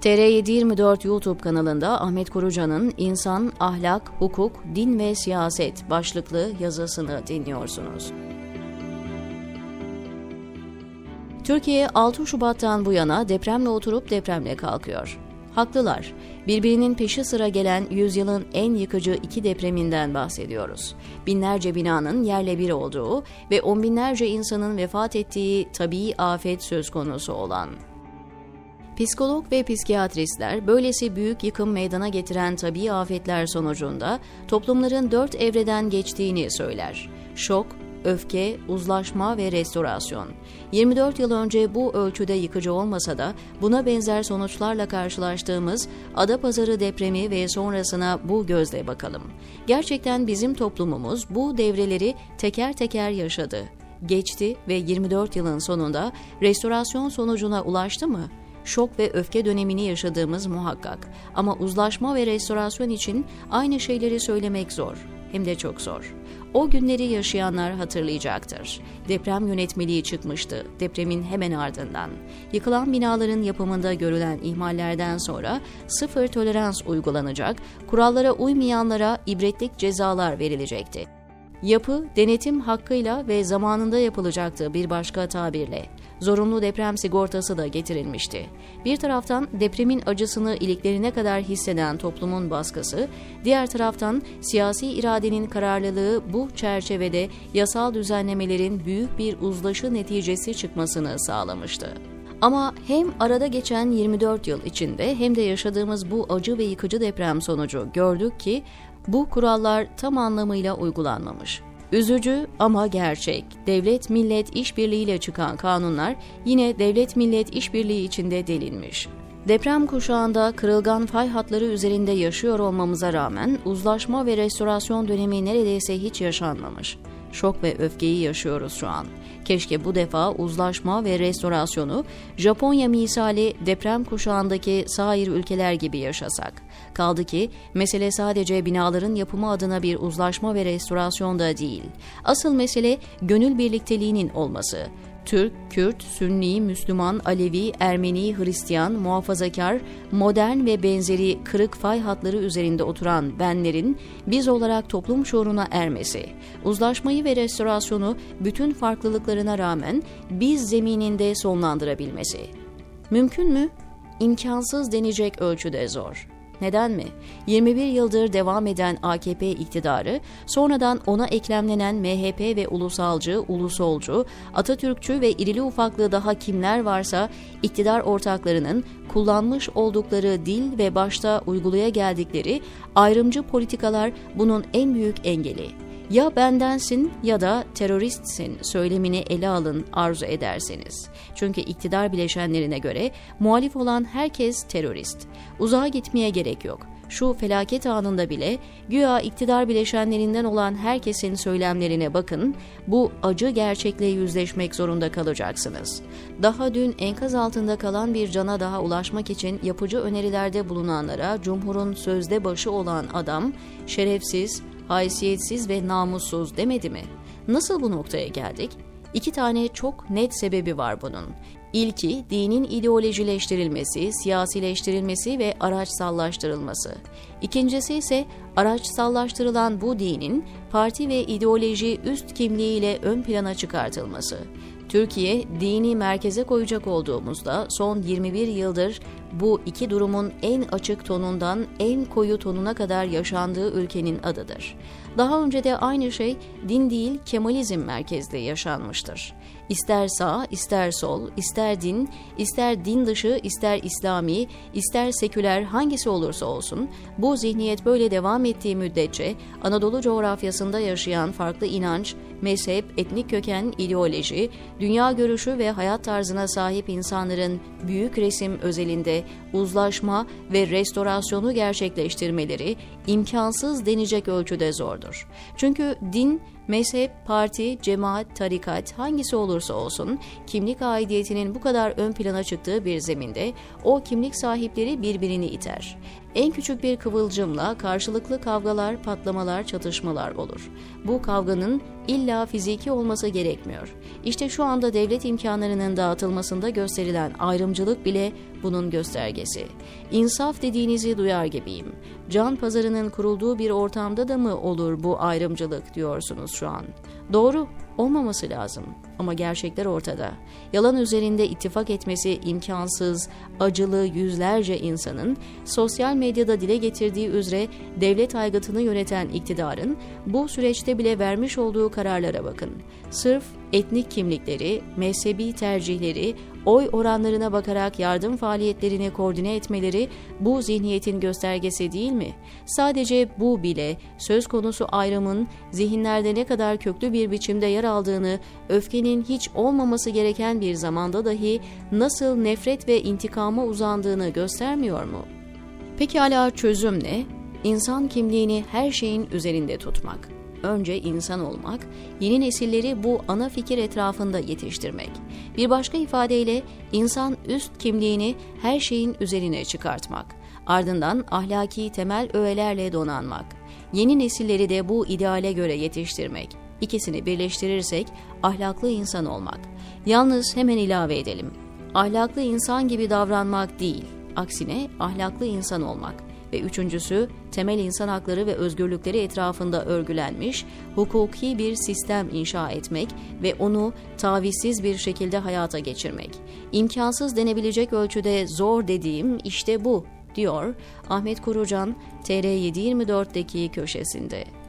TR724 YouTube kanalında Ahmet Kurucan'ın İnsan, Ahlak, Hukuk, Din ve Siyaset başlıklı yazısını dinliyorsunuz. Türkiye 6 Şubat'tan bu yana depremle oturup depremle kalkıyor. Haklılar. Birbirinin peşi sıra gelen yüzyılın en yıkıcı iki depreminden bahsediyoruz. Binlerce binanın yerle bir olduğu ve on binlerce insanın vefat ettiği tabii afet söz konusu olan Psikolog ve psikiyatristler böylesi büyük yıkım meydana getiren tabii afetler sonucunda toplumların dört evreden geçtiğini söyler. Şok, öfke, uzlaşma ve restorasyon. 24 yıl önce bu ölçüde yıkıcı olmasa da buna benzer sonuçlarla karşılaştığımız Adapazarı depremi ve sonrasına bu gözle bakalım. Gerçekten bizim toplumumuz bu devreleri teker teker yaşadı. Geçti ve 24 yılın sonunda restorasyon sonucuna ulaştı mı? Şok ve öfke dönemini yaşadığımız muhakkak. Ama uzlaşma ve restorasyon için aynı şeyleri söylemek zor. Hem de çok zor. O günleri yaşayanlar hatırlayacaktır. Deprem yönetmeliği çıkmıştı depremin hemen ardından. Yıkılan binaların yapımında görülen ihmallerden sonra sıfır tolerans uygulanacak, kurallara uymayanlara ibretlik cezalar verilecekti. Yapı, denetim hakkıyla ve zamanında yapılacaktı bir başka tabirle. Zorunlu deprem sigortası da getirilmişti. Bir taraftan depremin acısını iliklerine kadar hisseden toplumun baskısı, diğer taraftan siyasi iradenin kararlılığı bu çerçevede yasal düzenlemelerin büyük bir uzlaşı neticesi çıkmasını sağlamıştı. Ama hem arada geçen 24 yıl içinde hem de yaşadığımız bu acı ve yıkıcı deprem sonucu gördük ki bu kurallar tam anlamıyla uygulanmamış. Üzücü ama gerçek. Devlet millet işbirliğiyle çıkan kanunlar yine devlet millet işbirliği içinde delinmiş. Deprem kuşağında kırılgan fay hatları üzerinde yaşıyor olmamıza rağmen uzlaşma ve restorasyon dönemi neredeyse hiç yaşanmamış. Şok ve öfkeyi yaşıyoruz şu an. Keşke bu defa uzlaşma ve restorasyonu Japonya misali deprem kuşağındaki sair ülkeler gibi yaşasak. Kaldı ki mesele sadece binaların yapımı adına bir uzlaşma ve restorasyon da değil. Asıl mesele gönül birlikteliğinin olması. Türk, Kürt, Sünni, Müslüman, Alevi, Ermeni, Hristiyan, muhafazakar, modern ve benzeri kırık fay hatları üzerinde oturan benlerin biz olarak toplum şuuruna ermesi, uzlaşmayı ve restorasyonu bütün farklılıklarına rağmen biz zemininde sonlandırabilmesi. Mümkün mü? İmkansız denecek ölçüde zor. Neden mi? 21 yıldır devam eden AKP iktidarı, sonradan ona eklemlenen MHP ve ulusalcı, ulusolcu, Atatürkçü ve irili ufaklı daha kimler varsa iktidar ortaklarının kullanmış oldukları dil ve başta uygulaya geldikleri ayrımcı politikalar bunun en büyük engeli ya bendensin ya da teröristsin söylemini ele alın arzu ederseniz. Çünkü iktidar bileşenlerine göre muhalif olan herkes terörist. Uzağa gitmeye gerek yok. Şu felaket anında bile güya iktidar bileşenlerinden olan herkesin söylemlerine bakın, bu acı gerçekle yüzleşmek zorunda kalacaksınız. Daha dün enkaz altında kalan bir cana daha ulaşmak için yapıcı önerilerde bulunanlara Cumhur'un sözde başı olan adam, şerefsiz, haysiyetsiz ve namussuz demedi mi? Nasıl bu noktaya geldik? İki tane çok net sebebi var bunun. İlki dinin ideolojileştirilmesi, siyasileştirilmesi ve araçsallaştırılması. İkincisi ise araçsallaştırılan bu dinin parti ve ideoloji üst kimliğiyle ön plana çıkartılması. Türkiye dini merkeze koyacak olduğumuzda son 21 yıldır bu iki durumun en açık tonundan en koyu tonuna kadar yaşandığı ülkenin adıdır. Daha önce de aynı şey din değil Kemalizm merkezli yaşanmıştır. İster sağ, ister sol, ister din, ister din dışı, ister İslami, ister seküler hangisi olursa olsun bu zihniyet böyle devam ettiği müddetçe Anadolu coğrafyasında yaşayan farklı inanç, mezhep, etnik köken, ideoloji, dünya görüşü ve hayat tarzına sahip insanların büyük resim özelinde uzlaşma ve restorasyonu gerçekleştirmeleri imkansız denecek ölçüde zordur. Çünkü din Mezhep, parti, cemaat, tarikat hangisi olursa olsun kimlik aidiyetinin bu kadar ön plana çıktığı bir zeminde o kimlik sahipleri birbirini iter. En küçük bir kıvılcımla karşılıklı kavgalar, patlamalar, çatışmalar olur. Bu kavganın illa fiziki olması gerekmiyor. İşte şu anda devlet imkanlarının dağıtılmasında gösterilen ayrımcılık bile bunun göstergesi. İnsaf dediğinizi duyar gibiyim. Can pazarının kurulduğu bir ortamda da mı olur bu ayrımcılık diyorsunuz şu an? Doğru, olmaması lazım. Ama gerçekler ortada. Yalan üzerinde ittifak etmesi imkansız, acılı yüzlerce insanın sosyal medyada dile getirdiği üzere devlet aygıtını yöneten iktidarın bu süreçte bile vermiş olduğu kararlara bakın. Sırf etnik kimlikleri, mezhebi tercihleri, oy oranlarına bakarak yardım faaliyetlerini koordine etmeleri bu zihniyetin göstergesi değil mi? Sadece bu bile söz konusu ayrımın zihinlerde ne kadar köklü bir biçimde yer aldığını, öfkenin hiç olmaması gereken bir zamanda dahi nasıl nefret ve intikama uzandığını göstermiyor mu? Pekala çözüm ne? İnsan kimliğini her şeyin üzerinde tutmak önce insan olmak, yeni nesilleri bu ana fikir etrafında yetiştirmek. Bir başka ifadeyle insan üst kimliğini her şeyin üzerine çıkartmak. Ardından ahlaki temel öğelerle donanmak. Yeni nesilleri de bu ideale göre yetiştirmek. İkisini birleştirirsek ahlaklı insan olmak. Yalnız hemen ilave edelim. Ahlaklı insan gibi davranmak değil, aksine ahlaklı insan olmak ve üçüncüsü temel insan hakları ve özgürlükleri etrafında örgülenmiş hukuki bir sistem inşa etmek ve onu tavizsiz bir şekilde hayata geçirmek. İmkansız denebilecek ölçüde zor dediğim işte bu diyor Ahmet Kurucan TR724'deki köşesinde.